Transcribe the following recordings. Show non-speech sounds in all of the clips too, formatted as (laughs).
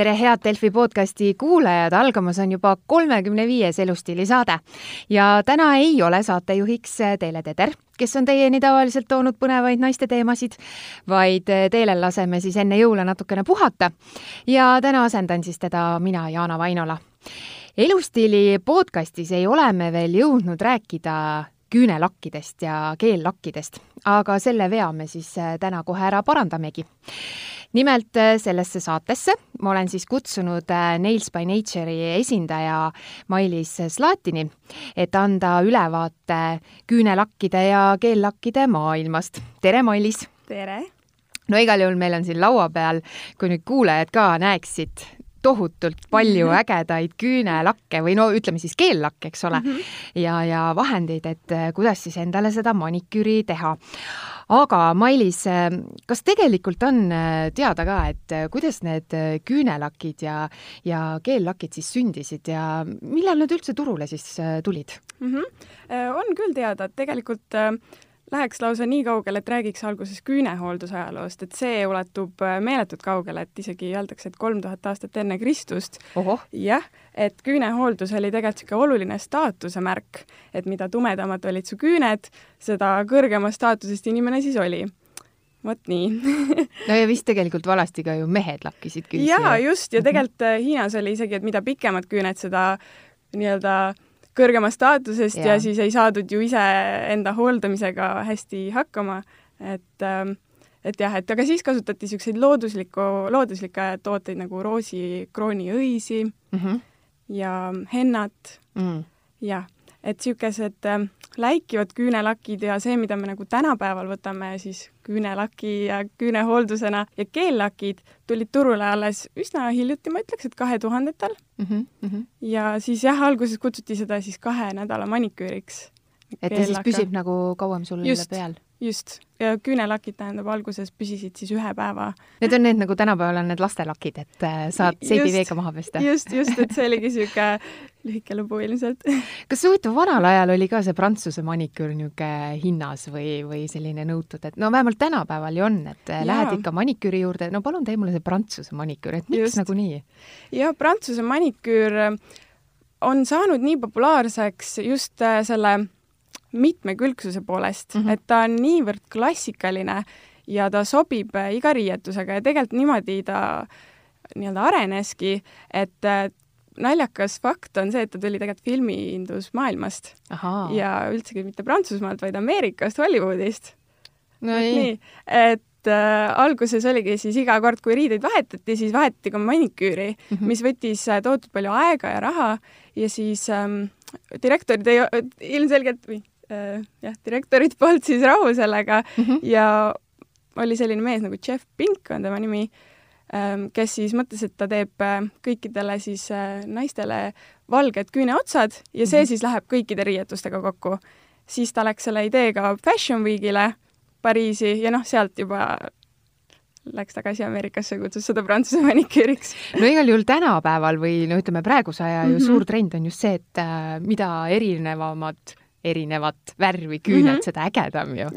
tere, head Delfi podcasti kuulajad, algamas on juba kolmekümne viies elustiili saade ja täna ei ole saatejuhiks Teele Teder, kes on teieni tavaliselt toonud põnevaid naiste teemasid, vaid Teelel laseme siis enne jõule natukene puhata. ja täna asendan siis teda mina, Jaana Vainola. elustiili podcastis ei ole me veel jõudnud rääkida küünelakkidest ja keellakkidest, aga selle vea me siis täna kohe ära parandamegi nimelt äh, sellesse saatesse ma olen siis kutsunud äh, Nails by Nature'i esindaja Mailis Slatini, et anda ülevaate küünelakkide ja keellakkide maailmast. tere, Mailis! tere! no igal juhul meil on siin laua peal, kui nüüd kuulajad ka näeksid, tohutult palju mm -hmm. ägedaid küünelakke või no ütleme siis keellakke, eks ole mm, -hmm. ja, ja vahendeid, et äh, kuidas siis endale seda maniküüri teha aga Mailis, äh, kas tegelikult on äh, teada ka, et kuidas need küünelakid ja, ja keellakid siis sündisid ja millal nad üldse turule siis tulid mm? -hmm. on küll teada, et tegelikult äh, läheks lausa nii kaugele, et räägiks alguses küünehoolduse ajaloost, et see ulatub äh, meeletult kaugele, et isegi öeldakse, et kolm tuhat aastat enne Kristust. jah, et küünehooldus oli tegelikult niisugune oluline staatuse märk, et mida tumedamad olid su küüned, seda kõrgema staatusest inimene siis oli vot nii (laughs) no ja vist tegelikult vanasti ka ju mehed lakkisid küüsi. jaa, just, ja tegelikult äh, Hiinas oli isegi, et mida pikemad küüned, seda nii-öelda kõrgemast staatusest ja. ja siis ei saadud ju iseenda hooldamisega hästi hakkama, et ähm, et jah, et aga siis kasutati niisuguseid looduslikku, looduslikke tooteid nagu roosikrooniõisi mm -hmm. ja hennat mm. -hmm. jah, et niisugused äh, läikivad küünelakid ja see, mida me nagu tänapäeval võtame siis küünelaki ja küünehooldusena ja keellakid tulid turule alles üsna hiljuti, ma ütleks, et kahe tuhandetel mm. -hmm. ja siis jah, alguses kutsuti seda siis kahe nädala maniküüriks. et ta siis püsib nagu kauem sul just, peal? Just, ja küünelakid tähendab, alguses püsisid siis ühe päeva. Need on need nagu tänapäeval on need lastelakid, et äh, saad seibiveega maha pesta. just, just, et see oligi niisugune lühike lugu ilmselt. (laughs) kas huvitav, vanal ajal oli ka see prantsuse maniküür niisugune hinnas või, või selline nõutud, et no vähemalt tänapäeval ju on, et äh, ja. lähed ikka maniküüri juurde, no palun tee mulle see prantsuse maniküür, et miks just. nagu nii? jah, prantsuse maniküür on saanud nii populaarseks just äh, selle mitmekülgsuse poolest mm, -hmm. et ta on niivõrd klassikaline ja ta sobib äh, iga riietusega ja tegelikult niimoodi ta nii-öelda areneski, et äh, naljakas fakt on see, et ta tuli tegelikult filmiindusmaailmast ja üldsegi mitte Prantsusmaalt, vaid Ameerikast, Hollywoodist. no nii, nii, et äh, alguses oligi siis iga kord, kui riideid vahetati, siis vahetati ka maniküüri mm, -hmm. mis võttis äh, tohutult palju aega ja raha ja siis ähm, direktorid ei, ilmselgelt või äh, jah, direktorit polnud siis rahul sellega mm -hmm. ja oli selline mees nagu Jeff Pink on tema nimi ähm,, kes siis mõtles, et ta teeb äh, kõikidele siis äh, naistele valged küüneotsad ja see mm -hmm. siis läheb kõikide riietustega kokku. siis ta läks selle ideega Fashion Weekile Pariisi ja noh, sealt juba läks tagasi Ameerikasse, kutsus seda prantsuse maniküüriks. no igal juhul tänapäeval või no ütleme, praeguse aja ju mm -hmm. suur trend on just see, et äh, mida erinevamad erinevat värvi küüned mm, -hmm. seda ägedam ju.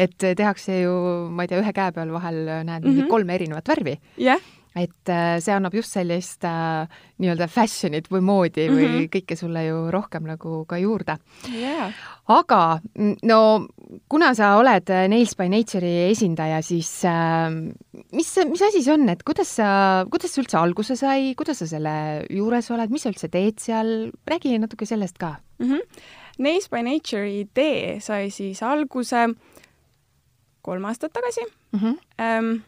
et tehakse ju, ma ei tea, ühe käe peal vahel näed mm -hmm. kolme erinevat värvi yeah et äh, see annab just sellist äh, nii-öelda fashion'it või moodi või mm -hmm. kõike sulle ju rohkem nagu ka juurde yeah.. aga no kuna sa oled Nails by Nature'i esindaja, siis äh, mis, mis asi see on, et kuidas sa, kuidas see üldse alguse sai, kuidas sa selle juures oled, mis sa üldse teed seal, räägi natuke sellest ka mm. -hmm Nace by Nature'i idee sai siis alguse kolm aastat tagasi mm. -hmm.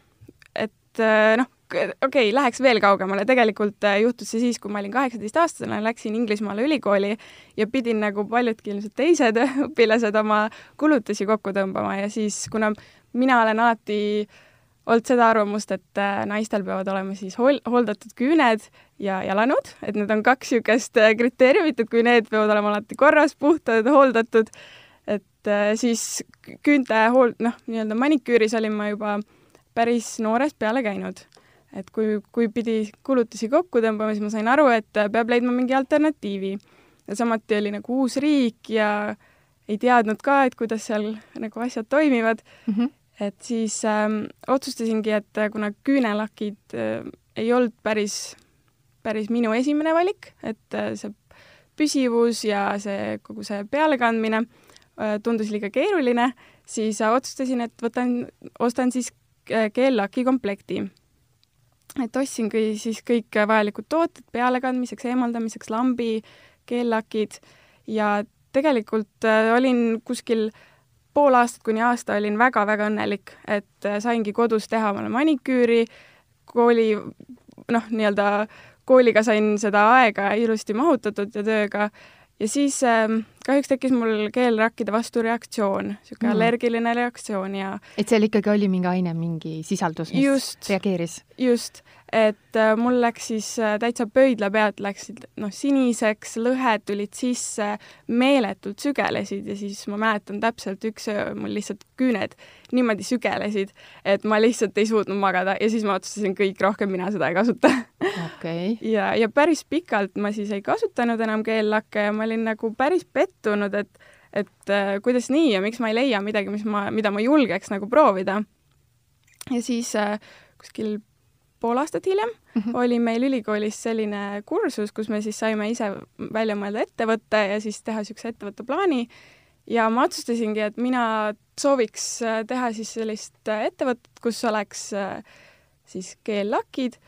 et äh, noh, okei okay,, läheks veel kaugemale, tegelikult äh, juhtus see siis, kui ma olin kaheksateistaastane, läksin Inglismaale ülikooli ja pidin nagu paljudki ilmselt teised (laughs) õpilased oma kulutusi kokku tõmbama ja siis, kuna mina olen alati äh, olnud seda arvamust, et äh, naistel peavad olema siis hol-, hooldatud küüned ja jalanud, et need on kaks niisugust äh, kriteeriumit, et kui need peavad olema alati korras, puhtad, hooldatud, et äh, siis küünte hool-, noh, nii-öelda maniküüris olin ma juba päris noorest peale käinud. et kui, kui pidi kulutusi kokku tõmbama, siis ma sain aru, et peab leidma mingi alternatiivi. ja samuti oli nagu uus riik ja ei teadnud ka, et kuidas seal nagu asjad toimivad mm. -hmm et siis ähm, otsustasingi, et äh, kuna küünelakid äh, ei olnud päris, päris minu esimene valik, et äh, see püsivus ja see kogu see pealekandmine äh, tundus liiga keeruline, siis otsustasin, et võtan, ostan siis keellaki komplekti. et ostsingi siis kõik vajalikud tooted pealekandmiseks, eemaldamiseks, lambi, keellakid ja tegelikult olin kuskil pool aastat kuni aasta olin väga-väga õnnelik, et äh, saingi kodus teha omale maniküüri, kooli noh, nii-öelda kooliga sain seda aega ilusti mahutatud ja tööga. Ja siis äh, kahjuks tekkis mul keelrakkide vastu reaktsioon, niisugune mm. allergiline reaktsioon ja et seal ikkagi oli mingi aine, mingi sisaldus, mis just, reageeris? just, et äh, mul läks siis äh, täitsa pöidlapead läksid noh, siniseks, lõhed tulid sisse, meeletult sügelesid ja siis ma mäletan täpselt üks öö mul lihtsalt küüned niimoodi sügelesid, et ma lihtsalt ei suutnud magada ja siis ma otsustasin kõik, rohkem mina seda ei kasuta okay. (laughs) ja, ja päris pikalt ma siis ei kasutanud enam keellakke ja ma olin nagu päris pettunud, et et äh, kuidas nii ja miks ma ei leia midagi, mis ma, mida ma julgeks nagu proovida. ja siis äh, kuskil pool aastat hiljem mm -hmm. oli meil ülikoolis selline kursus, kus me siis saime ise välja mõelda ettevõtte ja siis teha niisuguse ettevõtteplaani ja ma otsustasingi, et mina sooviks äh, teha siis sellist ettevõtet, kus oleks siis keellakid,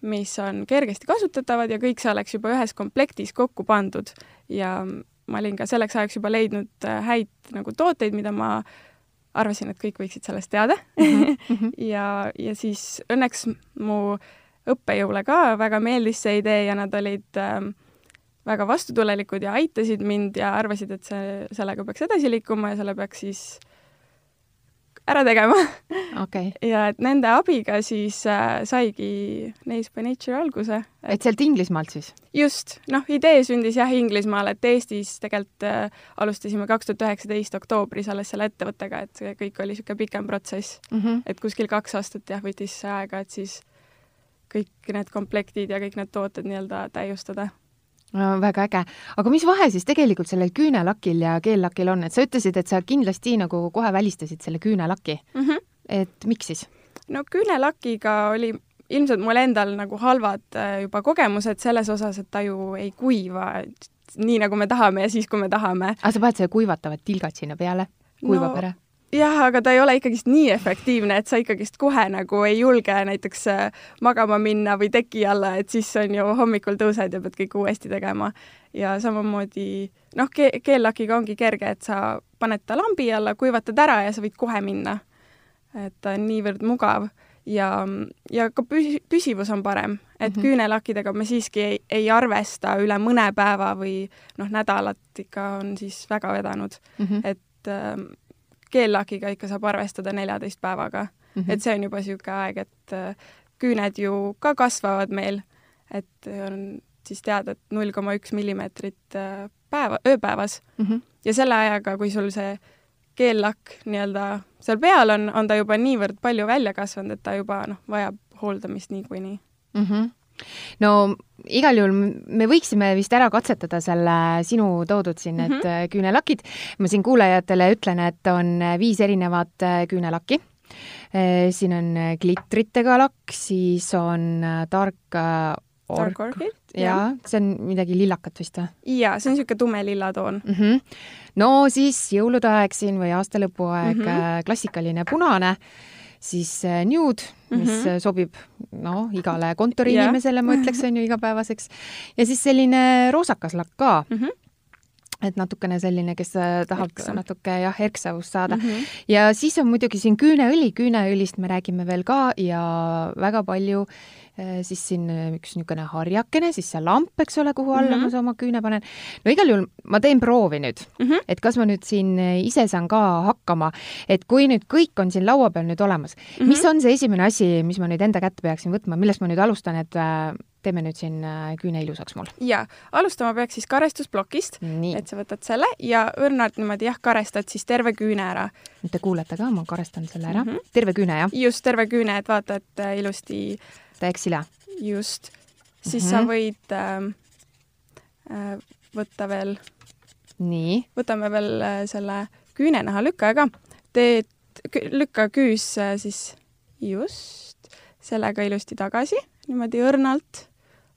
mis on kergesti kasutatavad ja kõik see oleks juba ühes komplektis kokku pandud ja ma olin ka selleks ajaks juba leidnud häid nagu tooteid, mida ma arvasin, et kõik võiksid sellest teada mm. (laughs) -hmm. ja, ja siis õnneks mu õppejõule ka väga meeldis see idee ja nad olid äh, väga vastutulelikud ja aitasid mind ja arvasid, et see, sellega peaks edasi liikuma ja selle peaks siis ära tegema okay. ja et nende abiga siis äh, saigi Nails by Nature alguse. et sealt Inglismaalt siis? just, noh, idee sündis jah Inglismaal, et Eestis tegelikult äh, alustasime kaks tuhat üheksateist oktoobris alles selle ettevõttega, et see kõik oli niisugune pikem protsess mm. -hmm. et kuskil kaks aastat jah, võttis aega, et siis kõik need komplektid ja kõik need tooted nii-öelda täiustada no väga äge, aga mis vahe siis tegelikult sellel küünelakil ja keellakil on, et sa ütlesid, et sa kindlasti nagu kohe välistasid selle küünelaki mm. -hmm. et miks siis? no küünelakiga oli ilmselt mul endal nagu halvad äh, juba kogemused selles osas, et ta ju ei kuiva nii, nagu me tahame ja siis, kui me tahame. aga sa paned selle kuivatavad tilgad sinna peale? kuivab no, ära? Jah, aga ta ei ole ikkagist nii efektiivne, et sa ikkagist kohe nagu ei julge näiteks äh, magama minna või teki alla, et siis on ju hommikul tõused ja pead kõik uuesti tegema. ja samamoodi noh ke, keellakiga ongi kerge, et sa paned ta lambi alla, kuivatad ära ja sa võid kohe minna. et ta on niivõrd mugav ja, ja ka püsi-, püsivus on parem, et mm -hmm. küünelakkidega me siiski ei, ei arvesta üle mõne päeva või noh, nädalat ikka on siis väga vedanud mm, -hmm. et äh, keellakiga ikka saab arvestada neljateist päevaga mm. -hmm. et see on juba niisugune aeg, et äh, küüned ju ka kasvavad meil, et on siis teada, et null koma üks millimeetrit äh, päeva, ööpäevas mm. -hmm. ja selle ajaga, kui sul see keellakk nii-öelda seal peal on, on ta juba niivõrd palju välja kasvanud, et ta juba noh, vajab hooldamist niikuinii mm. -hmm no igal juhul me võiksime vist ära katsetada selle sinu toodud siin need mm -hmm. küünelakid. ma siin kuulajatele ütlen, et on viis erinevat äh, küünelakki. Äh, siin on glitritega lakk, siis on tark Dark Orchid? jaa, see on midagi lillakat vist või? jaa, see on niisugune tume lilla toon mm. -hmm. no siis jõulude aeg siin või aastalõpuaeg mm -hmm. klassikaline punane siis äh, nude, mis mm -hmm. sobib noh, igale kontoriinimesele yeah., ma ütleks, on ju, igapäevaseks. ja siis selline roosakas lakk ka mm. -hmm et natukene selline, kes äh, tahab Erksam. natuke jah, erksavust saada mm. -hmm. ja siis on muidugi siin küüneõli, küüneõlist me räägime veel ka ja väga palju Äh, siis siin äh, üks niisugune harjakene, siis see lamp, eks ole, kuhu alla mm -hmm. ma oma küüne panen. no igal juhul ma teen proovi nüüd mm, -hmm. et kas ma nüüd siin ise saan ka hakkama, et kui nüüd kõik on siin laua peal nüüd olemas mm, -hmm. mis on see esimene asi, mis ma nüüd enda kätte peaksin võtma, millest ma nüüd alustan, et teeme nüüd siin küüne ilusaks mul. jaa, alustama peaks siis karestusplokist, et sa võtad selle ja õrnalt niimoodi jah, karestad siis terve küüne ära. nüüd te kuulete ka, ma karestan selle ära mm. -hmm. terve küüne, jah? just, terve küüne, et vaata, et ilusti ta eksile. just, siis mm -hmm. sa mhm. võid äh, äh, võtta veel. nii. võtame veel äh, selle küünenäha lükkaja ka. teed, lükka küüs äh, siis just sellega ilusti tagasi, niimoodi õrnalt,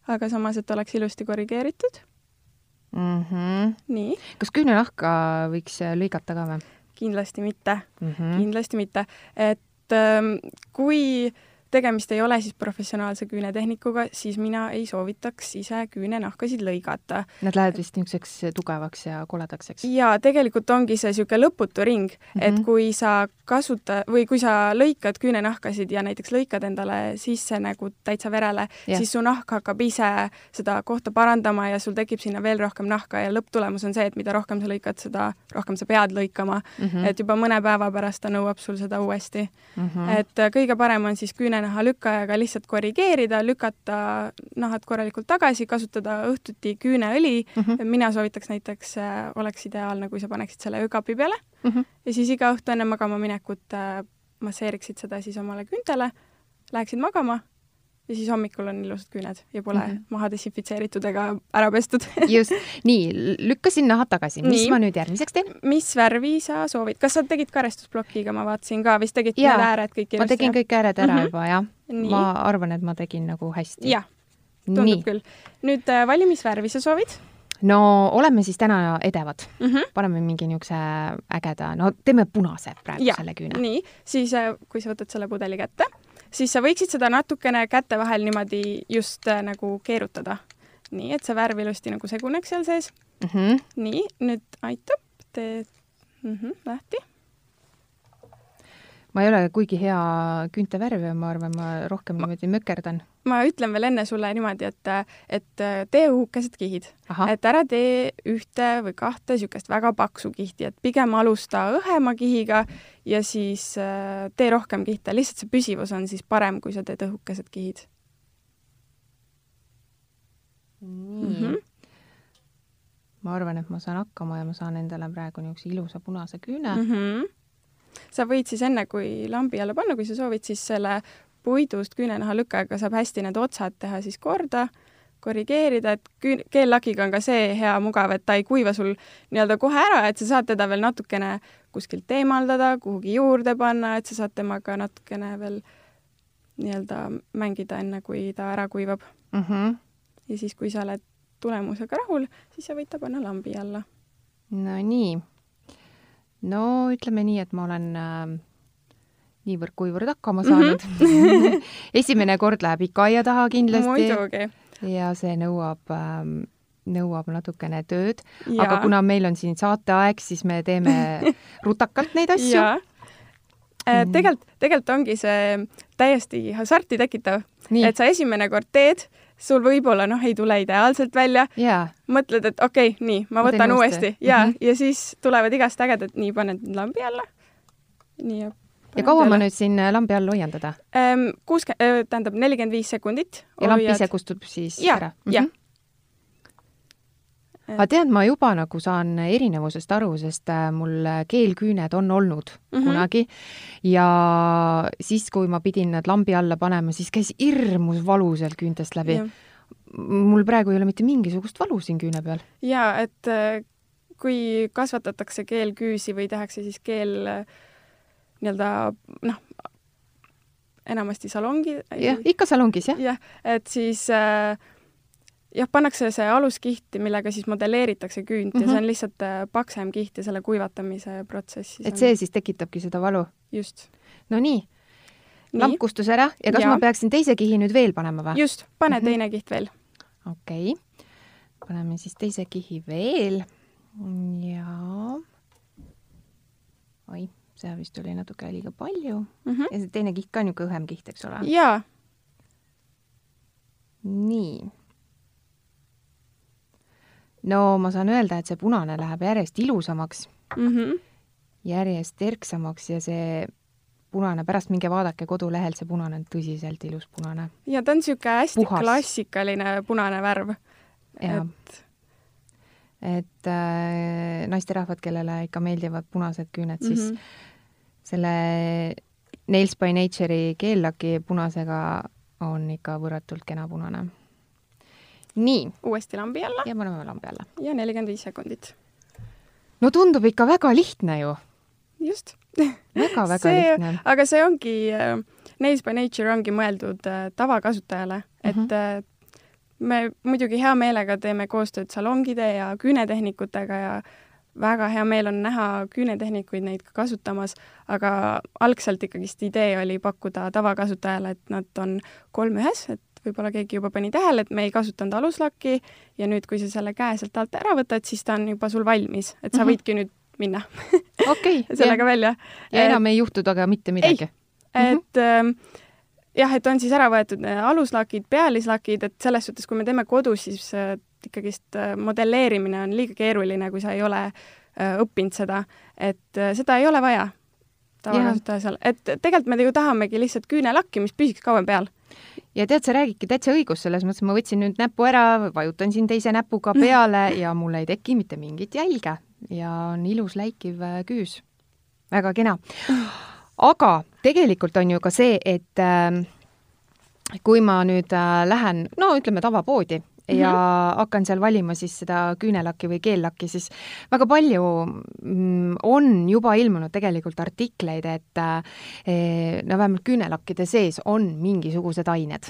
aga samas, et oleks ilusti korrigeeritud mm. -hmm. nii. kas küünenahka võiks lõigata ka või? kindlasti mitte mm, -hmm. kindlasti mitte, et ähm, kui äh, tegemist ei ole siis professionaalse küünetehnikuga, siis mina ei soovitaks ise küünenahkasid lõigata. Nad lähevad vist niisuguseks tugevaks ja koledaks, eks? jaa, tegelikult ongi see niisugune lõputu ring mm, -hmm. et kui sa kasuta- või kui sa lõikad küünenahkasid ja näiteks lõikad endale sisse nagu täitsa verele, siis su nahk hakkab ise seda kohta parandama ja sul tekib sinna veel rohkem nahka ja lõpptulemus on see, et mida rohkem sa lõikad, seda rohkem sa pead lõikama mm. -hmm. et juba mõne päeva pärast ta nõuab sul seda uuesti mm. -hmm. et kõige parem on siis küüne küünanaha lükkajaga lihtsalt korrigeerida, lükata nahad korralikult tagasi, kasutada õhtuti küüneõli mm. -hmm. mina soovitaks näiteks, äh, oleks ideaalne, kui sa paneksid selle öökapi peale mm -hmm. ja siis iga õhtu enne magama minekut äh, masseeriksid seda siis omale küüntele, läheksid magama ja siis hommikul on ilusad küüned ja pole mm -hmm. maha desinfitseeritud ega ära pestud (laughs) just, nii, lükkasin nahad tagasi, mis nii. ma nüüd järgmiseks teen? mis värvi sa soovid, kas sa tegid karestusplokiga, ma vaatasin ka, vist tegid need ääred kõik ilusti? ma tegin kõik ääred ära mm -hmm. juba, jah. ma arvan, et ma tegin nagu hästi. jah, tundub nii. küll. nüüd äh, vali, mis värvi sa soovid? no oleme siis täna edevad mm. -hmm. paneme mingi niisuguse ägeda, no teeme punase praegu ja, selle küüne. nii, siis äh, kui sa võtad selle pudeli kätte siis sa võiksid seda natukene käte vahel niimoodi just äh, nagu keerutada. nii, et see värv ilusti nagu seguneks seal sees mm. -hmm. nii, nüüd aitab, teed mm -hmm, lahti ma ei ole kuigi hea küüntevärvija, ma arvan, ma rohkem niimoodi mökerdan. Ma ütlen veel enne sulle niimoodi, et, et tee õhukesed kihid. et ära tee ühte või kahte niisugust väga paksu kihti, et pigem alusta õhema kihiga ja siis äh, tee rohkem kihte, lihtsalt see püsivus on siis parem, kui sa teed õhukesed kihid. nii mm. -hmm ma arvan, et ma saan hakkama ja ma saan endale praegu niisuguse ilusa punase küüne mm. -hmm sa võid siis enne, kui lambi alla panna, kui sa soovid, siis selle puidust küünenaha lükkajaga saab hästi need otsad teha siis korda, korrigeerida, et küün-, keellakiga on ka see hea mugav, et ta ei kuiva sul nii-öelda kohe ära, et sa saad teda veel natukene kuskilt eemaldada, kuhugi juurde panna, et sa saad temaga natukene veel nii-öelda mängida, enne kui ta ära kuivab mm. -hmm. ja siis, kui sa oled tulemusega rahul, siis sa võid ta panna lambi alla. no nii no ütleme nii, et ma olen äh, niivõrd-kuivõrd hakkama saanud mm. (laughs) -hmm. esimene kord läheb ikka aia taha kindlasti. ja see nõuab äh, nõuab natukene tööd, aga kuna meil on siin saateaeg, siis me teeme (laughs) rutakalt neid asju. Äh, tegelikult, tegelikult ongi see täiesti hasarti tekitav, et sa esimene kord teed sul võib-olla noh, ei tule ideaalselt välja mõtled, et okei okay,, nii, ma võtan uuesti ja mm, -hmm. ja siis tulevad igast ägedad, nii, paned lambi alla. nii ja ja kaua ma nüüd siin äh, lambi all hoian teda? Ehm, kuuskümmend, äh, tähendab nelikümmend viis sekundit. ja lamp ise kustub siis ja, ära? jah. Mhm. aga tead, ma juba nagu saan erinevusest aru, sest äh, mul keelküüned on olnud mm -hmm. kunagi ja siis, kui ma pidin nad lambi alla panema, siis käis hirmus valu sealt küüntest läbi. mul praegu ei ole mitte mingisugust valu siin küüne peal. jaa, et äh, kui kasvatatakse keelküüsi või tehakse siis keel äh, nii-öelda noh, enamasti salongi. jah, ikka salongis, jah. jah, et siis äh, jah, pannakse see aluskiht, millega siis modelleeritakse küünt mm -hmm. ja see on mhm. lihtsalt äh, paksem kiht ja selle kuivatamise protsess. et see on... siis tekitabki seda valu? just. no nii, lamp kustus ära ja kas ja. ma peaksin teise kihi nüüd veel panema või? just, pane mm -hmm. teine kiht veel. okei okay., paneme siis teise kihi veel ja oi, see vist oli natuke liiga palju mm. -hmm. ja see teine kiht ka niisugune õhem kiht, eks ole? jaa. nii no ma saan öelda, et see punane läheb järjest ilusamaks mm, -hmm. järjest terksamaks ja see punane, pärast minge vaadake kodulehelt, see punane on tõsiselt ilus punane. ja ta on niisugune hästi Puhas. klassikaline punane värv. et et äh, naisterahvad, kellele ikka meeldivad punased küüned mm, -hmm. siis mhm. Selle Nails by Nature'i keellaki punasega on ikka võrratult kena punane nii. uuesti lambi alla. ja paneme lambi alla. ja nelikümmend viis sekundit. no tundub ikka väga lihtne ju. just väga-väga lihtne. aga see ongi, äh, Nails by Nature ongi mõeldud äh, tavakasutajale mm, -hmm. et mhm. äh, me muidugi hea meelega teeme koostööd salongide ja küünetehnikutega ja väga hea meel on näha küünetehnikuid neid ka kasutamas, aga algselt ikkagist idee oli pakkuda tavakasutajale, et nad on kolm ühes, et võib-olla keegi juba pani tähele, et me ei kasutanud aluslakki ja nüüd, kui sa selle käe sealt alt ära võtad, siis ta on juba sul valmis, et sa mm -hmm. võidki nüüd minna okay, (laughs) sellega ja. välja. ja enam ei juhtu temaga mitte midagi? et mm -hmm. jah, et on siis ära võetud aluslakid, pealislakid, et selles suhtes, kui me teeme kodus, siis äh, ikkagist äh, modelleerimine on liiga keeruline, kui sa ei ole äh, õppinud seda, et seda ei ole vaja tavakasutaja seal, et tegelikult me ju tahamegi lihtsalt küünelakki, mis püsiks kauem peal. Ja tead, sa räägidki täitsa õigus, selles mõttes ma võtsin nüüd näpu ära, vajutan siin teise näpuga peale ja mul ei teki mitte mingit jälge ja on ilus läikiv küüs. väga kena. Aga tegelikult on ju ka see, et äh, kui ma nüüd äh, lähen, no ütleme, tavapoodi Mm -hmm. ja hakkan seal valima siis seda küünelakki või keellakki, siis väga palju mm, on juba ilmunud tegelikult artikleid, et eh, no vähemalt küünelakkide sees on mingisugused ained,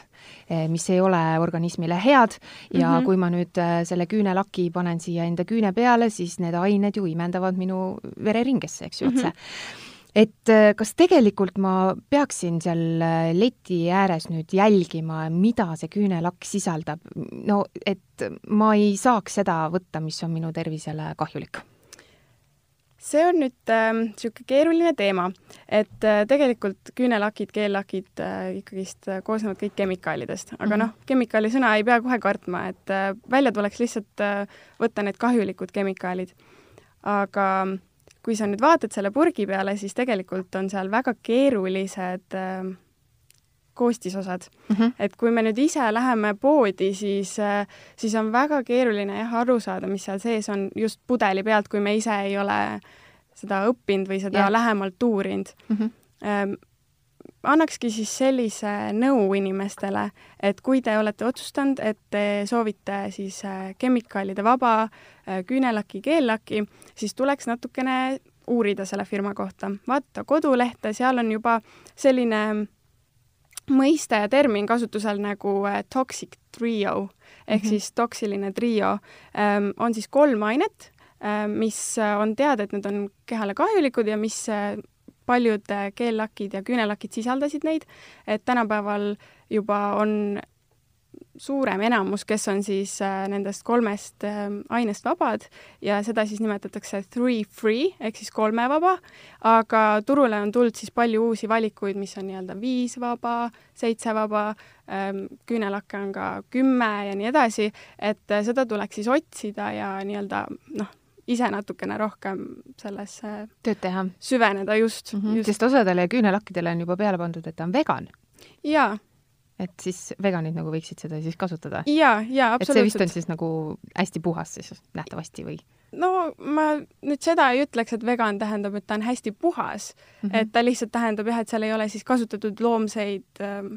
eh, mis ei ole organismile head ja mm -hmm. kui ma nüüd eh, selle küünelaki panen siia enda küüne peale, siis need ained ju imendavad minu vereringesse, eks ju, otse mm. -hmm et äh, kas tegelikult ma peaksin seal äh, leti ääres nüüd jälgima, mida see küünelakk sisaldab, no et ma ei saaks seda võtta, mis on minu tervisele kahjulik? see on nüüd niisugune äh, keeruline teema, et äh, tegelikult küünelakid, keellakid äh, ikkagist äh, koosnevad kõik kemikaalidest, aga mm -hmm. noh, kemikaali sõna ei pea kohe kartma, et äh, välja tuleks lihtsalt äh, võtta need kahjulikud kemikaalid. aga äh, kui sa nüüd vaatad selle purgi peale, siis tegelikult on seal väga keerulised äh, koostisosad mm. -hmm. et kui me nüüd ise läheme poodi, siis äh,, siis on väga keeruline jah, aru saada, mis seal sees on just pudeli pealt, kui me ise ei ole seda õppinud või seda yeah. lähemalt uurinud mm. -hmm. Annakski siis sellise nõu inimestele, et kui te olete otsustanud, et te soovite siis äh, kemikaalide vaba äh, küünelaki, keellaki, siis tuleks natukene uurida selle firma kohta, vaadata kodulehte, seal on juba selline mõiste ja termin kasutusel nagu äh, toxic trio ehk mm -hmm. siis toksiline trio, ähm, on siis kolm ainet, mis on teada, et need on kehale kahjulikud ja mis paljud äh, keellakid ja küünelakid sisaldasid neid, et tänapäeval juba on suurem enamus, kes on siis äh, nendest kolmest äh, ainest vabad ja seda siis nimetatakse three free ehk siis kolmevaba, aga turule on tulnud siis palju uusi valikuid, mis on nii-öelda viis vaba, seitse vaba ähm,, küünelakke on ka kümme ja nii edasi, et seda tuleks siis otsida ja nii-öelda noh, ise natukene rohkem sellesse tööd teha. süveneda just mm, -hmm. just. sest osadele küünelakkidele on juba peale pandud, et ta on vegan. jaa. et siis veganid nagu võiksid seda siis kasutada? jaa, jaa, absoluutselt. et see vist on siis nagu hästi puhas siis nähtavasti või? no ma nüüd seda ei ütleks, et vegan tähendab, et ta on hästi puhas mm, -hmm. et ta lihtsalt tähendab jah, et seal ei ole siis kasutatud loomseid ähm,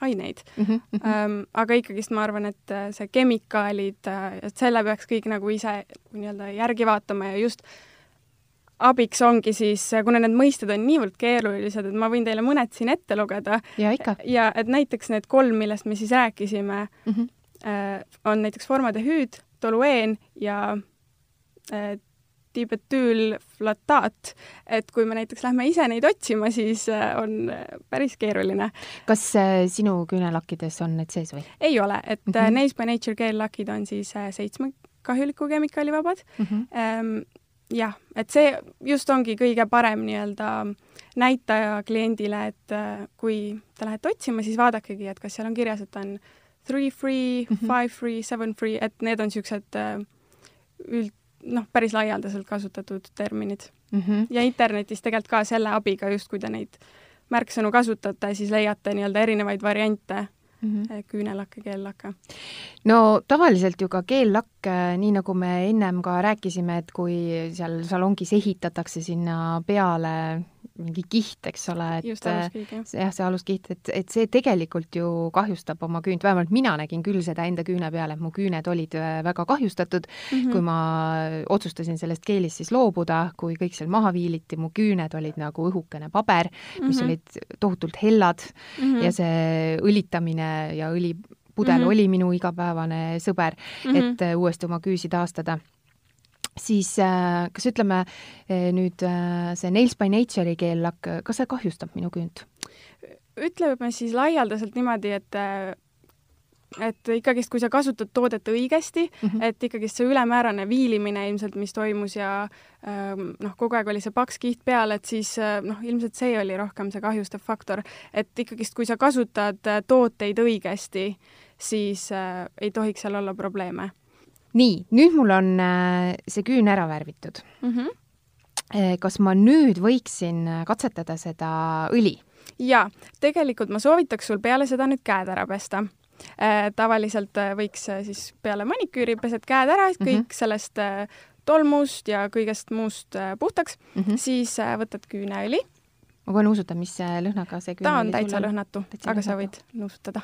aineid mm. -hmm. Ähm, aga ikkagist ma arvan, et äh, see kemikaalid, äh, et selle peaks kõik nagu ise nii-öelda järgi vaatama ja just abiks ongi siis, äh, kuna need mõisted on niivõrd keerulised, et ma võin teile mõned siin ette lugeda. ja ikka. ja et näiteks need kolm, millest me siis rääkisime mm, -hmm. on näiteks formaldehüüd, tolueen ja dibetüülflataat, et kui me näiteks lähme ise neid otsima, siis äh, on äh, päris keeruline. kas äh, sinu küünelakkides on need sees või? ei ole, et mm -hmm. Nails by Nature keellakid on siis seitsme kahjuliku kemikaali vabad mm. -hmm. jah, et see just ongi kõige parem nii-öelda näitaja kliendile, et kui te lähete otsima, siis vaadakegi, et kas seal on kirjas, et on three free mm, -hmm. five free, seven free, et need on niisugused üld, noh, päris laialdaselt kasutatud terminid mm. -hmm. ja internetis tegelikult ka selle abiga just, kui te neid märksõnu kasutate, siis leiate nii-öelda erinevaid variante mm -hmm. küünelakke, keellakke. no tavaliselt ju ka keellakk, nii nagu me ennem ka rääkisime, et kui seal salongis ehitatakse sinna peale mingi kiht, eks ole, et jah. see aluskiht, et, et see tegelikult ju kahjustab oma küünt, vähemalt mina nägin küll seda enda küüne peal, et mu küüned olid äh, väga kahjustatud mm, -hmm. kui ma otsustasin sellest keelist siis loobuda, kui kõik seal maha viiliti, mu küüned olid nagu õhukene paber, mis mm -hmm. olid tohutult hellad mm -hmm. ja see õlitamine ja õlipudel mm -hmm. oli minu igapäevane sõber mm, -hmm. et äh, uuesti oma küüsi taastada siis äh, kas ütleme äh, nüüd äh, see Nails by Nature'i keellakk, kas see kahjustab minu küünt? ütleme siis laialdaselt niimoodi, et et ikkagist, kui sa kasutad toodet õigesti mm, -hmm. et ikkagist see ülemäärane viilimine ilmselt, mis toimus ja ähm, noh, kogu aeg oli see paks kiht peal, et siis noh, ilmselt see oli rohkem see kahjustav faktor, et ikkagist, kui sa kasutad tooteid õigesti, siis äh, ei tohiks seal olla probleeme nii, nüüd mul on äh, see küün ära värvitud mm. -hmm. kas ma nüüd võiksin äh, katsetada seda õli? jaa, tegelikult ma soovitaks sul peale seda nüüd käed ära pesta tavaliselt võiks siis peale maniküüri pesed käed ära, kõik mm -hmm. sellest tolmust ja kõigest muust puhtaks mm, -hmm. siis võtad küüneõli. ma kohe nuusutan, mis lõhnaga see ta on täitsa lõhnatu, aga lõhnatu. sa võid nuusutada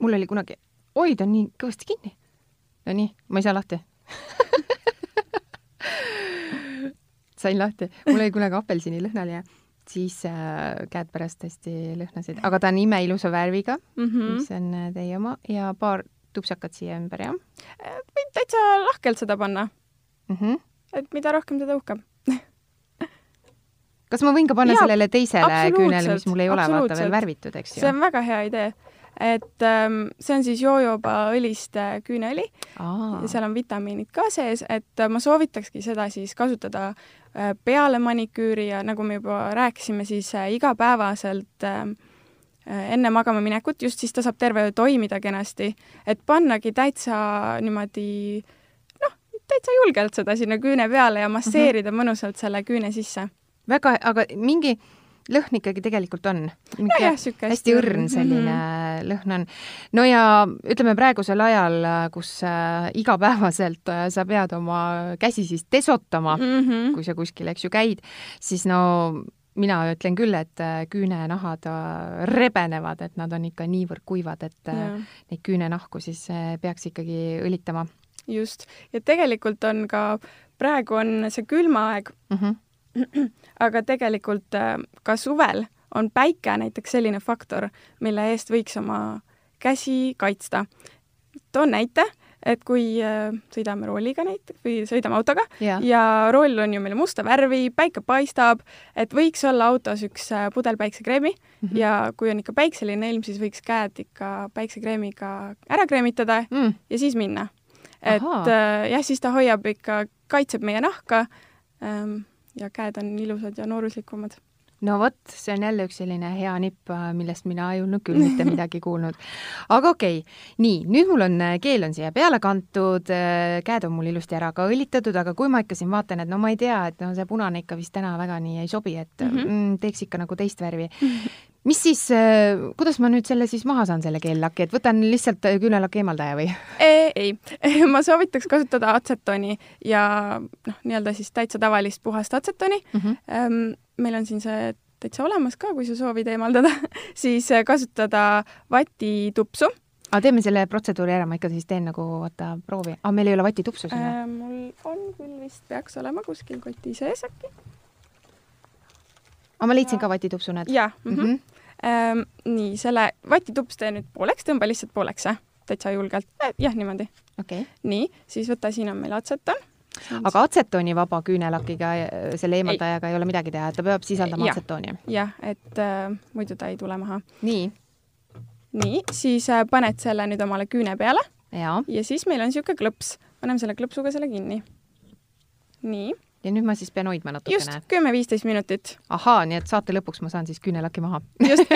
mul oli kunagi, oi, ta on nii kõvasti kinni Nonii, ma ei saa lahti sain lahti, mul oli kunagi apelsinilõhnal ja siis äh, käed pärast hästi lõhnasid, aga ta on imeilusa värviga mm, -hmm. mis on äh, teie oma ja paar tupsakat siia ümber, jah? Äh, võid täitsa lahkelt seda panna mm. -hmm. et mida rohkem, seda uhkem kas ma võin ka panna ja, sellele teisele küünele, mis mul ei ole vaata veel värvitud, eks ju? see on väga hea idee et ähm, see on siis jojoba õlist äh, küüneõli ja seal on vitamiinid ka sees, et äh, ma soovitakski seda siis kasutada äh, peale maniküüri ja nagu me juba rääkisime, siis igapäevaselt äh, äh, enne magama minekut, just siis ta saab terve öö toimida kenasti, et pannagi täitsa niimoodi noh, täitsa julgelt seda sinna küüne peale ja masseerida mm -hmm. mõnusalt selle küüne sisse. väga, aga mingi äh, lõhn ikkagi tegelikult on. hästi õrn selline mm -hmm. lõhn on. no ja ütleme praegusel ajal, kus äh, igapäevaselt äh, sa pead oma käsi siis desotama mm, -hmm. kui sa kuskil, eks ju, käid, siis no mina ütlen küll, et äh, küünenahad äh, rebenevad, et nad on ikka niivõrd kuivad, et äh, ja. neid küünenahku siis peaks ikkagi õlitama. just, ja tegelikult on ka, praegu on see külmaaeg mm, -hmm (clears throat) aga tegelikult äh, ka suvel on päike näiteks selline faktor, mille eest võiks oma käsi kaitsta. toon näite, et kui äh, sõidame rooliga näiteks või sõidame autoga ja. ja roll on ju meil musta värvi, päike paistab, et võiks olla autos üks äh, pudel päiksekreemi mm -hmm. ja kui on ikka päikseline ilm, siis võiks käed ikka päiksekreemiga ära kreemitada mm. ja siis minna. et äh, jah, siis ta hoiab ikka, kaitseb meie nahka ähm, ja käed on ilusad ja nooruslikumad. no vot, see on jälle üks selline hea nipp, äh, millest mina ei olnud küll mitte (laughs) midagi kuulnud. aga okei okay., nii, nüüd mul on, äh, keel on siia peale kantud, äh, käed on mul ilusti ära ka õlitatud, aga kui ma ikka siin vaatan, et no ma ei tea, et no see punane ikka vist täna väga nii ei sobi, et mm -hmm. teeks ikka nagu teist värvi (laughs) mis siis, äh, kuidas ma nüüd selle siis maha saan, selle keellaki, et võtan lihtsalt äh, küünelaki eemaldaja või? ei, (laughs) ma soovitaks kasutada atsetooni ja noh, nii-öelda siis täitsa tavalist puhast atsetooni mm. -hmm. meil on siin see täitsa olemas ka, kui sa soovid eemaldada (laughs) siis äh, kasutada vatitupsu aga teeme selle protseduuri ära, ma ikka siis teen nagu vaata proovi. aa, meil ei ole vatitupsu siin äh,? mul on küll vist, peaks olema kuskil koti sees äkki. aga ma leidsin ka vatitupsu, näed? jah mm -hmm. mm. -hmm nii, selle vatitups tee nüüd pooleks, tõmba lihtsalt pooleks, täitsa julgelt. Äh, jah, niimoodi okay.. nii, siis võta, siin on meil atseton. aga atsetoonivaba küünelakiga, äh, selle eemaldajaga ei. ei ole midagi teha, et ta peab sisaldama ja. atsetooni? jah, et äh, muidu ta ei tule maha. nii. nii, siis äh, paned selle nüüd omale küüne peale. ja siis meil on niisugune klõps, paneme selle klõpsuga selle kinni. nii ja nüüd ma siis pean hoidma natukene? just, kümme-viisteist minutit. ahaa, nii et saate lõpuks ma saan siis küünelaki maha. just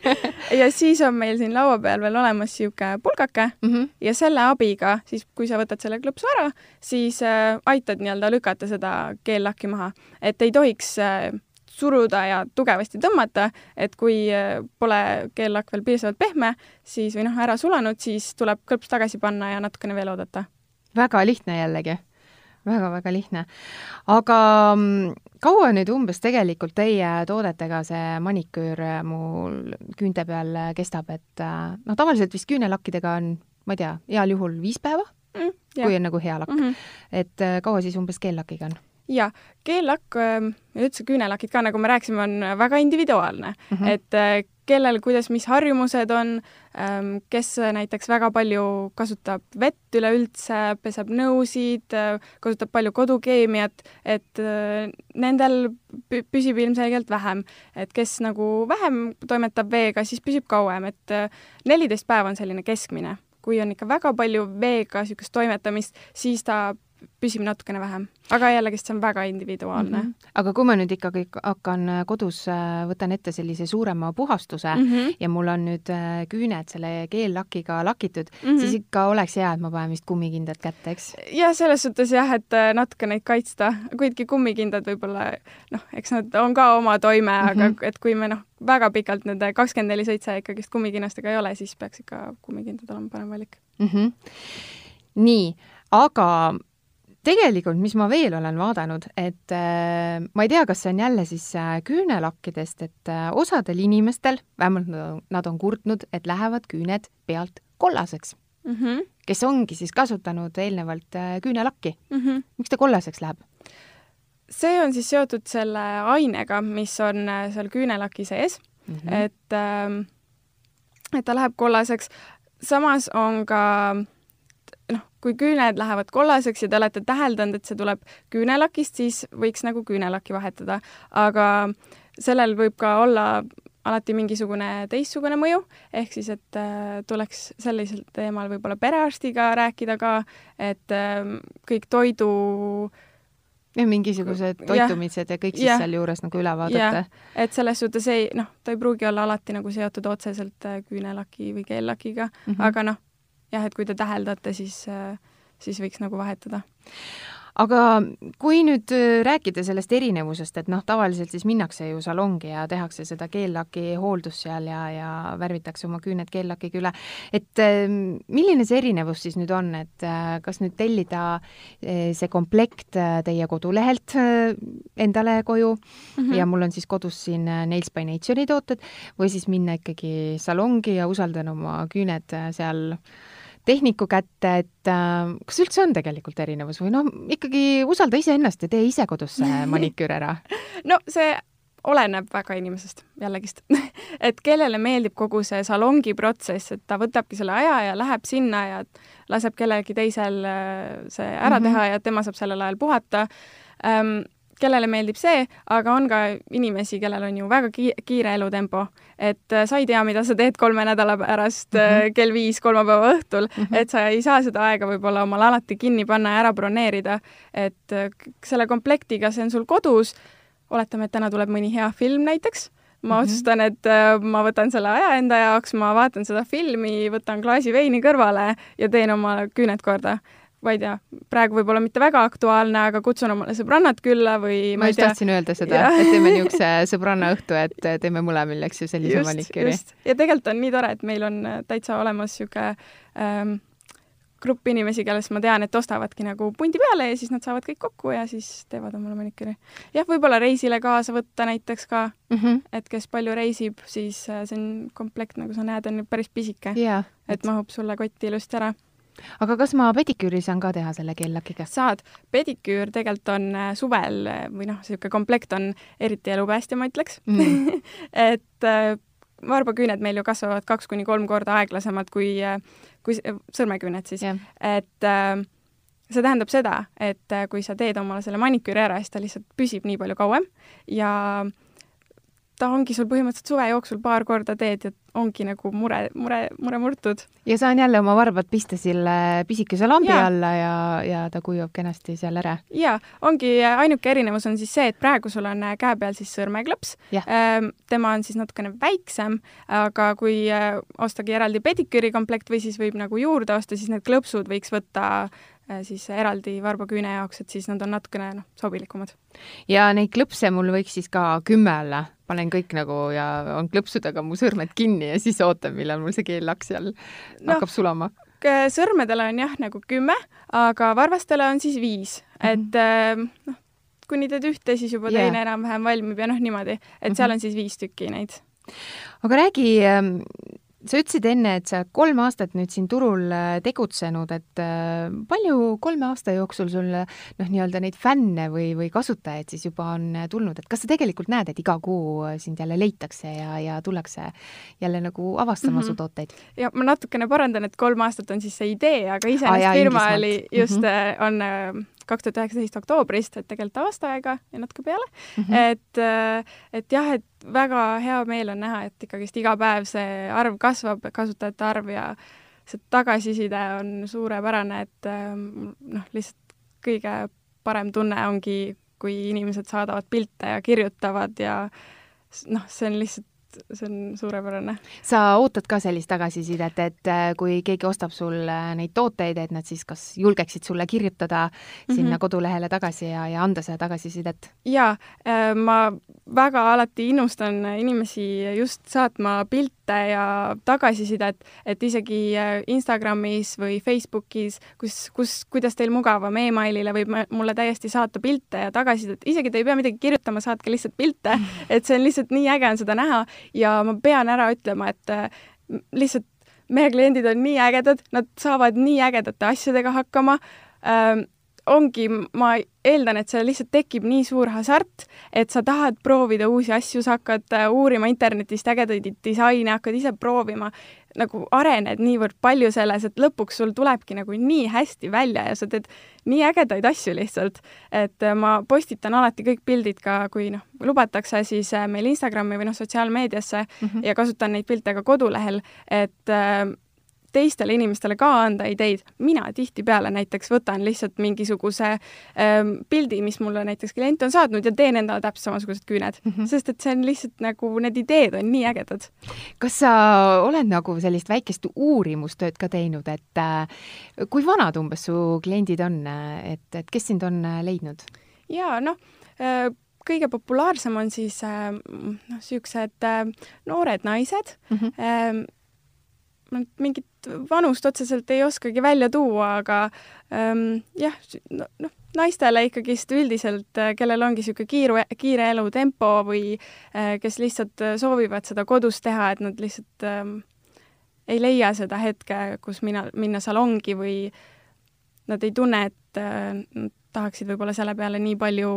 (laughs) ja siis on meil siin laua peal veel olemas niisugune pulgake mm -hmm. ja selle abiga siis, kui sa võtad selle klõpsu ära, siis äh, aitad nii-öelda lükata seda keellakki maha, et ei tohiks äh, suruda ja tugevasti tõmmata, et kui äh, pole keellakk veel piisavalt pehme, siis või noh, ära sulanud, siis tuleb klõps tagasi panna ja natukene veel oodata. väga lihtne jällegi väga-väga lihtne. aga mm, kaua nüüd umbes tegelikult teie toodetega see maniküür mul küünte peal kestab, et äh, noh, tavaliselt vist küünelakkidega on, ma ei tea, heal juhul viis päeva mm,, kui on nagu hea lakk mm. -hmm. et äh, kaua siis umbes keellakiga on? Jaa, keellakk ähm, ja üldse küünelakid ka, nagu me rääkisime, on väga individuaalne mm, -hmm. et äh, kellel, kuidas, mis harjumused on, ähm, kes näiteks väga palju kasutab vett üleüldse, peseb nõusid, äh, kasutab palju kodukeemiat, et äh, nendel püsib ilmselgelt vähem. et kes nagu vähem toimetab veega, siis püsib kauem, et neliteist päeva on selline keskmine. kui on ikka väga palju veega niisugust toimetamist, siis ta püsib natukene vähem, aga jällegist see on väga individuaalne mm. -hmm. aga kui ma nüüd ikkagi hakkan äh, kodus, äh, võtan ette sellise suurema puhastuse mm -hmm. ja mul on nüüd äh, küüned selle geellakiga lakitud mm, -hmm. siis ikka oleks hea, et ma panen vist kummikindad kätte, eks? jah, selles suhtes jah, et natuke neid kaitsta, kuidki kummikindad võib-olla noh, eks nad on ka oma toime mm, -hmm. aga mhm. et kui me noh, väga pikalt nende kakskümmend neli seitse ikkagist kummikinnastega ei ole, siis peaks ikka kummikindad olema parem valik mm. -hmm. nii, aga tegelikult, mis ma veel olen vaadanud, et äh, ma ei tea, kas see on jälle siis äh, küünelakkidest, et äh, osadel inimestel, vähemalt nad on kurtnud, et lähevad küüned pealt kollaseks mm. -hmm. kes ongi siis kasutanud eelnevalt küünelakki mm. -hmm. miks ta kollaseks läheb? see on siis seotud selle ainega, mis on seal küünelaki sees mm, -hmm. et äh, et ta läheb kollaseks. samas on ka äh, kui küüned lähevad kollaseks ja te olete täheldanud, et see tuleb küünelakist, siis võiks nagu küünelakki vahetada, aga sellel võib ka olla alati mingisugune teistsugune mõju, ehk siis, et äh, tuleks sellisel teemal võib-olla perearstiga rääkida ka, et äh, kõik toidu ja mingisugused toitumised ja, ja kõik siis ja, sealjuures nagu üle vaadata. et selles suhtes ei, noh, ta ei pruugi olla alati nagu seotud otseselt äh, küünelaki või keellakiga mm, -hmm. aga noh, jah, et kui te täheldate, siis, äh, siis võiks nagu vahetada aga kui nüüd äh, rääkida sellest erinevusest, et noh, tavaliselt siis minnakse ju salongi ja tehakse seda keellaki hooldust seal ja, ja värvitakse oma küüned keellakiga üle, et ähm, milline see erinevus siis nüüd on, et äh, kas nüüd tellida see komplekt teie kodulehelt endale koju mm -hmm. ja mul on siis kodus siin Nails by Nature'i tooted või siis minna ikkagi salongi ja usaldan oma küüned seal tehniku kätte, et äh, kas üldse on tegelikult erinevus või noh, ikkagi usalda iseennast ja tee ise kodus see (laughs) maniküür ära. No see oleneb väga inimesest, jällegist. (laughs) Et kellele meeldib kogu see salongi protsess, et ta võtabki selle aja ja läheb sinna ja laseb kellelgi teisel äh, see ära mm -hmm. teha ja tema saab sellel ajal puhata. Ähm, kellele meeldib see, aga on ka inimesi, kellel on ju väga ki kiire elutempo, et äh, sa ei tea, mida sa teed kolme nädala pärast mm -hmm. kell viis kolmapäeva õhtul mm, -hmm. et sa ei saa seda aega võib-olla omale alati kinni panna ja ära broneerida, et äh, selle komplektiga, see on sul kodus, oletame, et täna tuleb mõni hea film näiteks ma mm -hmm. otsustan, et ma võtan selle aja enda jaoks, ma vaatan seda filmi, võtan klaasi veini kõrvale ja teen oma küüned korda ma ei tea, praegu võib-olla mitte väga aktuaalne, aga kutsun omale sõbrannad külla või ma, ma just tea... tahtsin öelda seda, et teeme niisuguse sõbrannaõhtu, et teeme mõlemil, eks ju, sellise maniküüri. ja tegelikult on nii tore, et meil on täitsa olemas niisugune ähm, grupp inimesi, kellest ma tean, et ostavadki nagu pundi peale ja siis nad saavad kõik kokku ja siis teevad omale maniküüri. jah, võib-olla reisile kaasa võtta näiteks ka mm, -hmm. et kes palju reisib, siis äh, see on komplekt, nagu sa näed, on päris pisike yeah,. et mahub sulle kotti ilusti ära aga kas ma pediküüri saan ka teha selle keellakiga? saad. pediküür tegelikult on äh, suvel äh, või noh, niisugune komplekt on eriti elupäästja, ma ütleks mm. (laughs) et äh, varbaküüned meil ju kasvavad kaks kuni kolm korda aeglasemalt kui, kui sõrmeküüned siis yeah.. et äh, see tähendab seda, et kui sa teed omale selle maniküüri ära, siis ta lihtsalt püsib nii palju kauem ja äh, ta ongi sul põhimõtteliselt suve jooksul paar korda teed ja ongi nagu mure, mure, mure murtud. ja saan jälle oma varbad pista selle pisikese lambi ja. alla ja, ja ta kujub kenasti seal ära. ja ongi, ainuke erinevus on siis see, et praegu sul on käe peal siis sõrmeklõps. Ehm, tema on siis natukene väiksem, aga kui äh, ostagi eraldi pediküüri komplekt või siis võib nagu juurde osta, siis need klõpsud võiks võtta äh, siis eraldi varbaküüne jaoks, et siis nad on natukene noh, sobilikumad. ja neid klõpse mul võiks siis ka kümme olla panen kõik nagu ja on klõpsudega mu sõrmed kinni ja siis ootan, millal mul see keellaks seal no, hakkab sulama sõrmedele on jah nagu kümme, aga varvastele on siis viis mm, -hmm. et äh, noh, kuni teed ühte, siis juba teine yeah. enam-vähem valmib ja noh, niimoodi, et mm -hmm. seal on siis viis tükki neid. aga räägi ähm, sa ütlesid enne, et sa kolm aastat nüüd siin turul äh, tegutsenud, et äh, palju kolme aasta jooksul sul noh, nii-öelda neid fänne või, või kasutajaid siis juba on äh, tulnud, et kas sa tegelikult näed, et iga kuu sind jälle leitakse ja, ja tullakse jälle nagu avastama mm -hmm. su tooteid? ja ma natukene parandan, et kolm aastat on siis see idee, aga iseenesest firma oli just mm, -hmm. on kaks tuhat üheksateist oktoobrist, et tegelikult aasta aega ja natuke peale mm. -hmm. et, äh, et jah, et väga hea meel on näha, et ikkagist iga päev see arv kasvab, kasutajate arv ja see tagasiside on suurepärane, et ähm, noh, lihtsalt kõige parem tunne ongi, kui inimesed saadavad pilte ja kirjutavad ja noh, see on lihtsalt see on suurepärane. sa ootad ka sellist tagasisidet, et äh, kui keegi ostab sul neid tooteid, et nad siis kas julgeksid sulle kirjutada mm -hmm. sinna kodulehele tagasi ja, ja anda seda tagasisidet? jaa, äh, ma väga alati innustan inimesi just saatma pilte ja tagasisidet, et isegi äh, Instagramis või Facebookis, kus, kus, kuidas teil mugavam e, emailile võib mulle täiesti saata pilte ja tagasisidet, isegi te ei pea midagi kirjutama, saatke lihtsalt pilte, (laughs) et see on lihtsalt nii äge on seda näha ja ma pean ära ütlema, et äh, lihtsalt meie kliendid on nii ägedad, nad saavad nii ägedate asjadega hakkama. Ähm, ongi, ma eeldan, et seal lihtsalt tekib nii suur hasart, et sa tahad proovida uusi asju, sa hakkad äh, uurima internetist ägedaid disaine, hakkad ise proovima nagu arened niivõrd palju selles, et lõpuks sul tulebki nagu nii hästi välja ja sa teed nii ägedaid asju lihtsalt. et äh, ma postitan alati kõik pildid ka, kui noh, lubatakse, siis äh, meil Instagrami või noh, sotsiaalmeediasse mm -hmm. ja kasutan neid pilte ka kodulehel, et teistele inimestele ka anda ideid. mina tihtipeale näiteks võtan lihtsalt mingisuguse ähm, pildi, mis mulle näiteks klient on saatnud ja teen endale täpselt samasugused küüned mm, -hmm. sest et see on lihtsalt nagu, need ideed on nii ägedad. kas sa oled nagu sellist väikest uurimustööd ka teinud, et äh, kui vanad umbes su kliendid on, et, et kes sind on äh, leidnud? jaa, noh äh, kõige populaarsem on siis äh, noh, niisugused äh, noored naised mm, -hmm. äh, mingit vanust otseselt ei oskagi välja tuua, aga ähm, jah, noh, naistele ikkagist üldiselt, äh, kellel ongi niisugune kiire, kiire elutempo või äh, kes lihtsalt äh, soovivad seda kodus teha, et nad lihtsalt ähm, ei leia seda hetke, kus mina, minna salongi või nad ei tunne, et äh, nad tahaksid võib-olla selle peale nii palju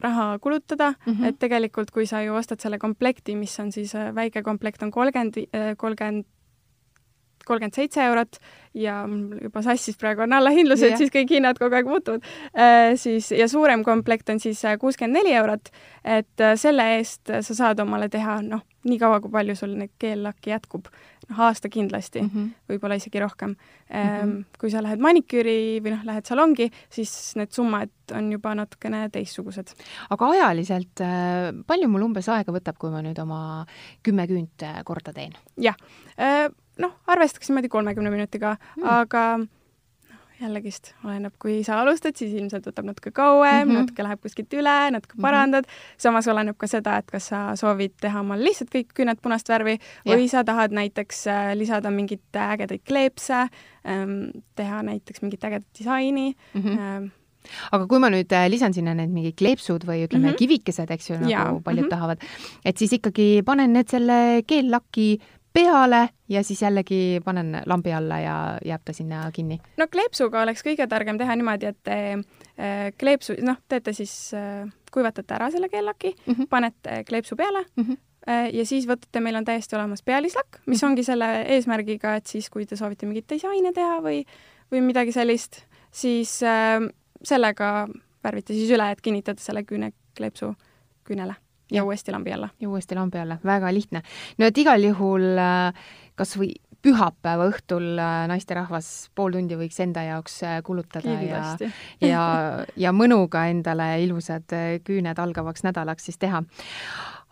raha kulutada mm, -hmm. et tegelikult kui sa ju ostad selle komplekti, mis on siis väike komplekt on kolmkümmend, kolmkümmend kolmkümmend seitse eurot ja juba sassis praegu on allahindlused yeah., siis kõik hinnad kogu aeg muutuvad äh,, siis ja suurem komplekt on siis äh, kuuskümmend neli eurot, et äh, selle eest sa saad omale teha noh, nii kaua, kui palju sul neid keellakki jätkub, noh aasta kindlasti mm, -hmm. võib-olla isegi rohkem mm. -hmm. kui sa lähed maniküüri või noh, lähed salongi, siis need summad on juba natukene teistsugused. aga ajaliselt, äh, palju mul umbes aega võtab, kui ma nüüd oma kümme küünt korda teen? jah noh, arvestaks niimoodi kolmekümne minutiga mm., aga noh, jällegist oleneb, kui sa alustad, siis ilmselt võtab natuke kauem mm, -hmm. natuke läheb kuskilt üle, natuke mhm. parandad mm, -hmm. samas oleneb ka seda, et kas sa soovid teha omal lihtsalt kõik küüned punast värvi ja. või sa tahad näiteks äh, lisada mingeid ägedaid kleepse ähm,, teha näiteks mingit ägedat disaini mm. -hmm. Aga kui ma nüüd äh, lisan sinna need mingid kleepsud või ütleme mm, -hmm. kivikesed, eks ju, nagu ja. paljud mm -hmm. tahavad, et siis ikkagi panen need selle keellaki peale ja siis jällegi panen lambi alla ja jääb ta sinna kinni. no kleepsuga oleks kõige targem teha niimoodi, et te äh, kleepsu, noh, teete siis äh,, kuivatate ära selle keellaki mm, -hmm. panete kleepsu peale mm -hmm. ja siis võtate, meil on täiesti olemas pealislakk, mis -hmm. ongi selle eesmärgiga, et siis, kui te soovite mingeid disaine teha või, või midagi sellist, siis äh, sellega värvite siis üle, et kinnitate selle küüne kleepsu küünele ja uuesti lambi alla. ja uuesti lambi alla, väga lihtne. no et igal juhul äh, kas või pühapäeva õhtul äh, naisterahvas pool tundi võiks enda jaoks äh, kulutada Kindlasti. ja, (laughs) ja, ja mõnuga endale ilusad küüned algavaks nädalaks siis teha.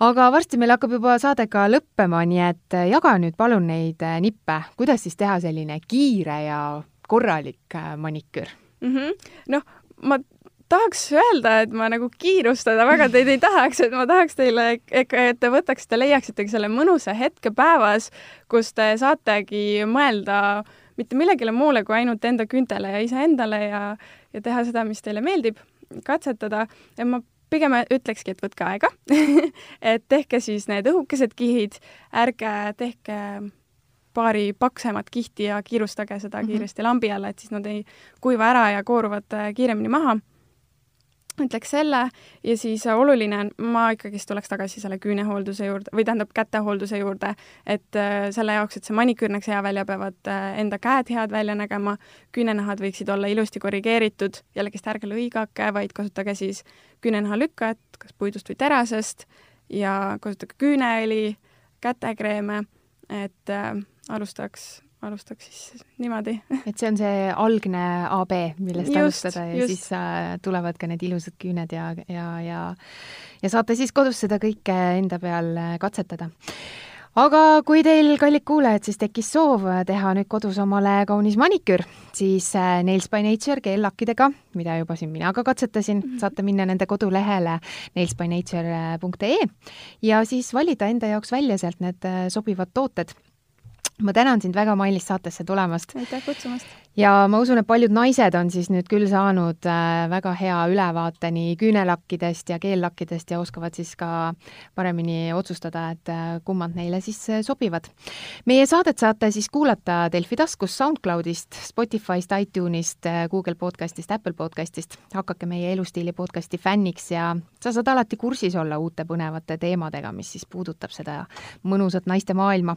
aga varsti meil hakkab juba saade ka lõppema, nii et jaga nüüd palun neid nippe, kuidas siis teha selline kiire ja korralik maniküür mm -hmm.? noh, ma tahaks öelda, et ma nagu kiirustada väga teid ei tahaks, et ma tahaks teile, et te võtaksite, leiaksitegi selle mõnusa hetke päevas, kus te saategi mõelda mitte millegile muule kui ainult enda küntele ja iseendale ja, ja teha seda, mis teile meeldib, katsetada ja ma pigem ütlekski, et võtke aega (laughs) et tehke siis need õhukesed kihid, ärge tehke paari paksemat kihti ja kiirustage seda mm -hmm. kiiresti lambi alla, et siis nad ei kuiva ära ja kooruvad äh, kiiremini maha ütleks selle ja siis oluline on, ma ikkagist tuleks tagasi selle küünehoolduse juurde või tähendab kätehoolduse juurde, et äh, selle jaoks, et see maniküür näeks hea välja, peavad äh, enda käed head välja nägema, küünenahad võiksid olla ilusti korrigeeritud, jällegist ärge lõigake, vaid kasutage siis küünenaha lükkajat, kas puidust või terasest ja kasutage küüneõli, kätekreeme, et äh, alustaks alustaks siis niimoodi. et see on see algne AB, millest just, alustada ja just. siis äh, tulevad ka need ilusad küüned ja, ja, ja ja saate siis kodus seda kõike enda peal äh, katsetada. aga kui teil, kallid kuulajad, siis tekkis soov teha nüüd kodus omale kaunis maniküür, siis äh, Nails by Nature keellakkidega, mida juba siin mina ka katsetasin mm, -hmm. saate minna nende kodulehele nailsbynature.ee ja siis valida enda jaoks välja sealt need sobivad tooted ma tänan sind väga, Mailis, saatesse tulemast. aitäh kutsumast! Ja ma usun, et paljud naised on siis nüüd küll saanud äh, väga hea ülevaate nii küünelakkidest ja keellakkidest ja oskavad siis ka paremini otsustada, et äh, kummad neile siis äh, sobivad. meie saadet saate siis kuulata Delfi taskus SoundCloudist, Spotify'st, iTunes'ist, Google podcast'ist, Apple podcast'ist. hakake meie elustiili podcast'i fänniks ja sa saad alati kursis olla uute põnevate teemadega, mis siis puudutab seda mõnusat naiste maailma.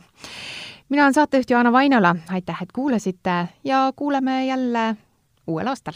mina olen saatejuht Johanna Vainola, aitäh, et kuulasite ja kuulame kuuleme jälle uuel aastal.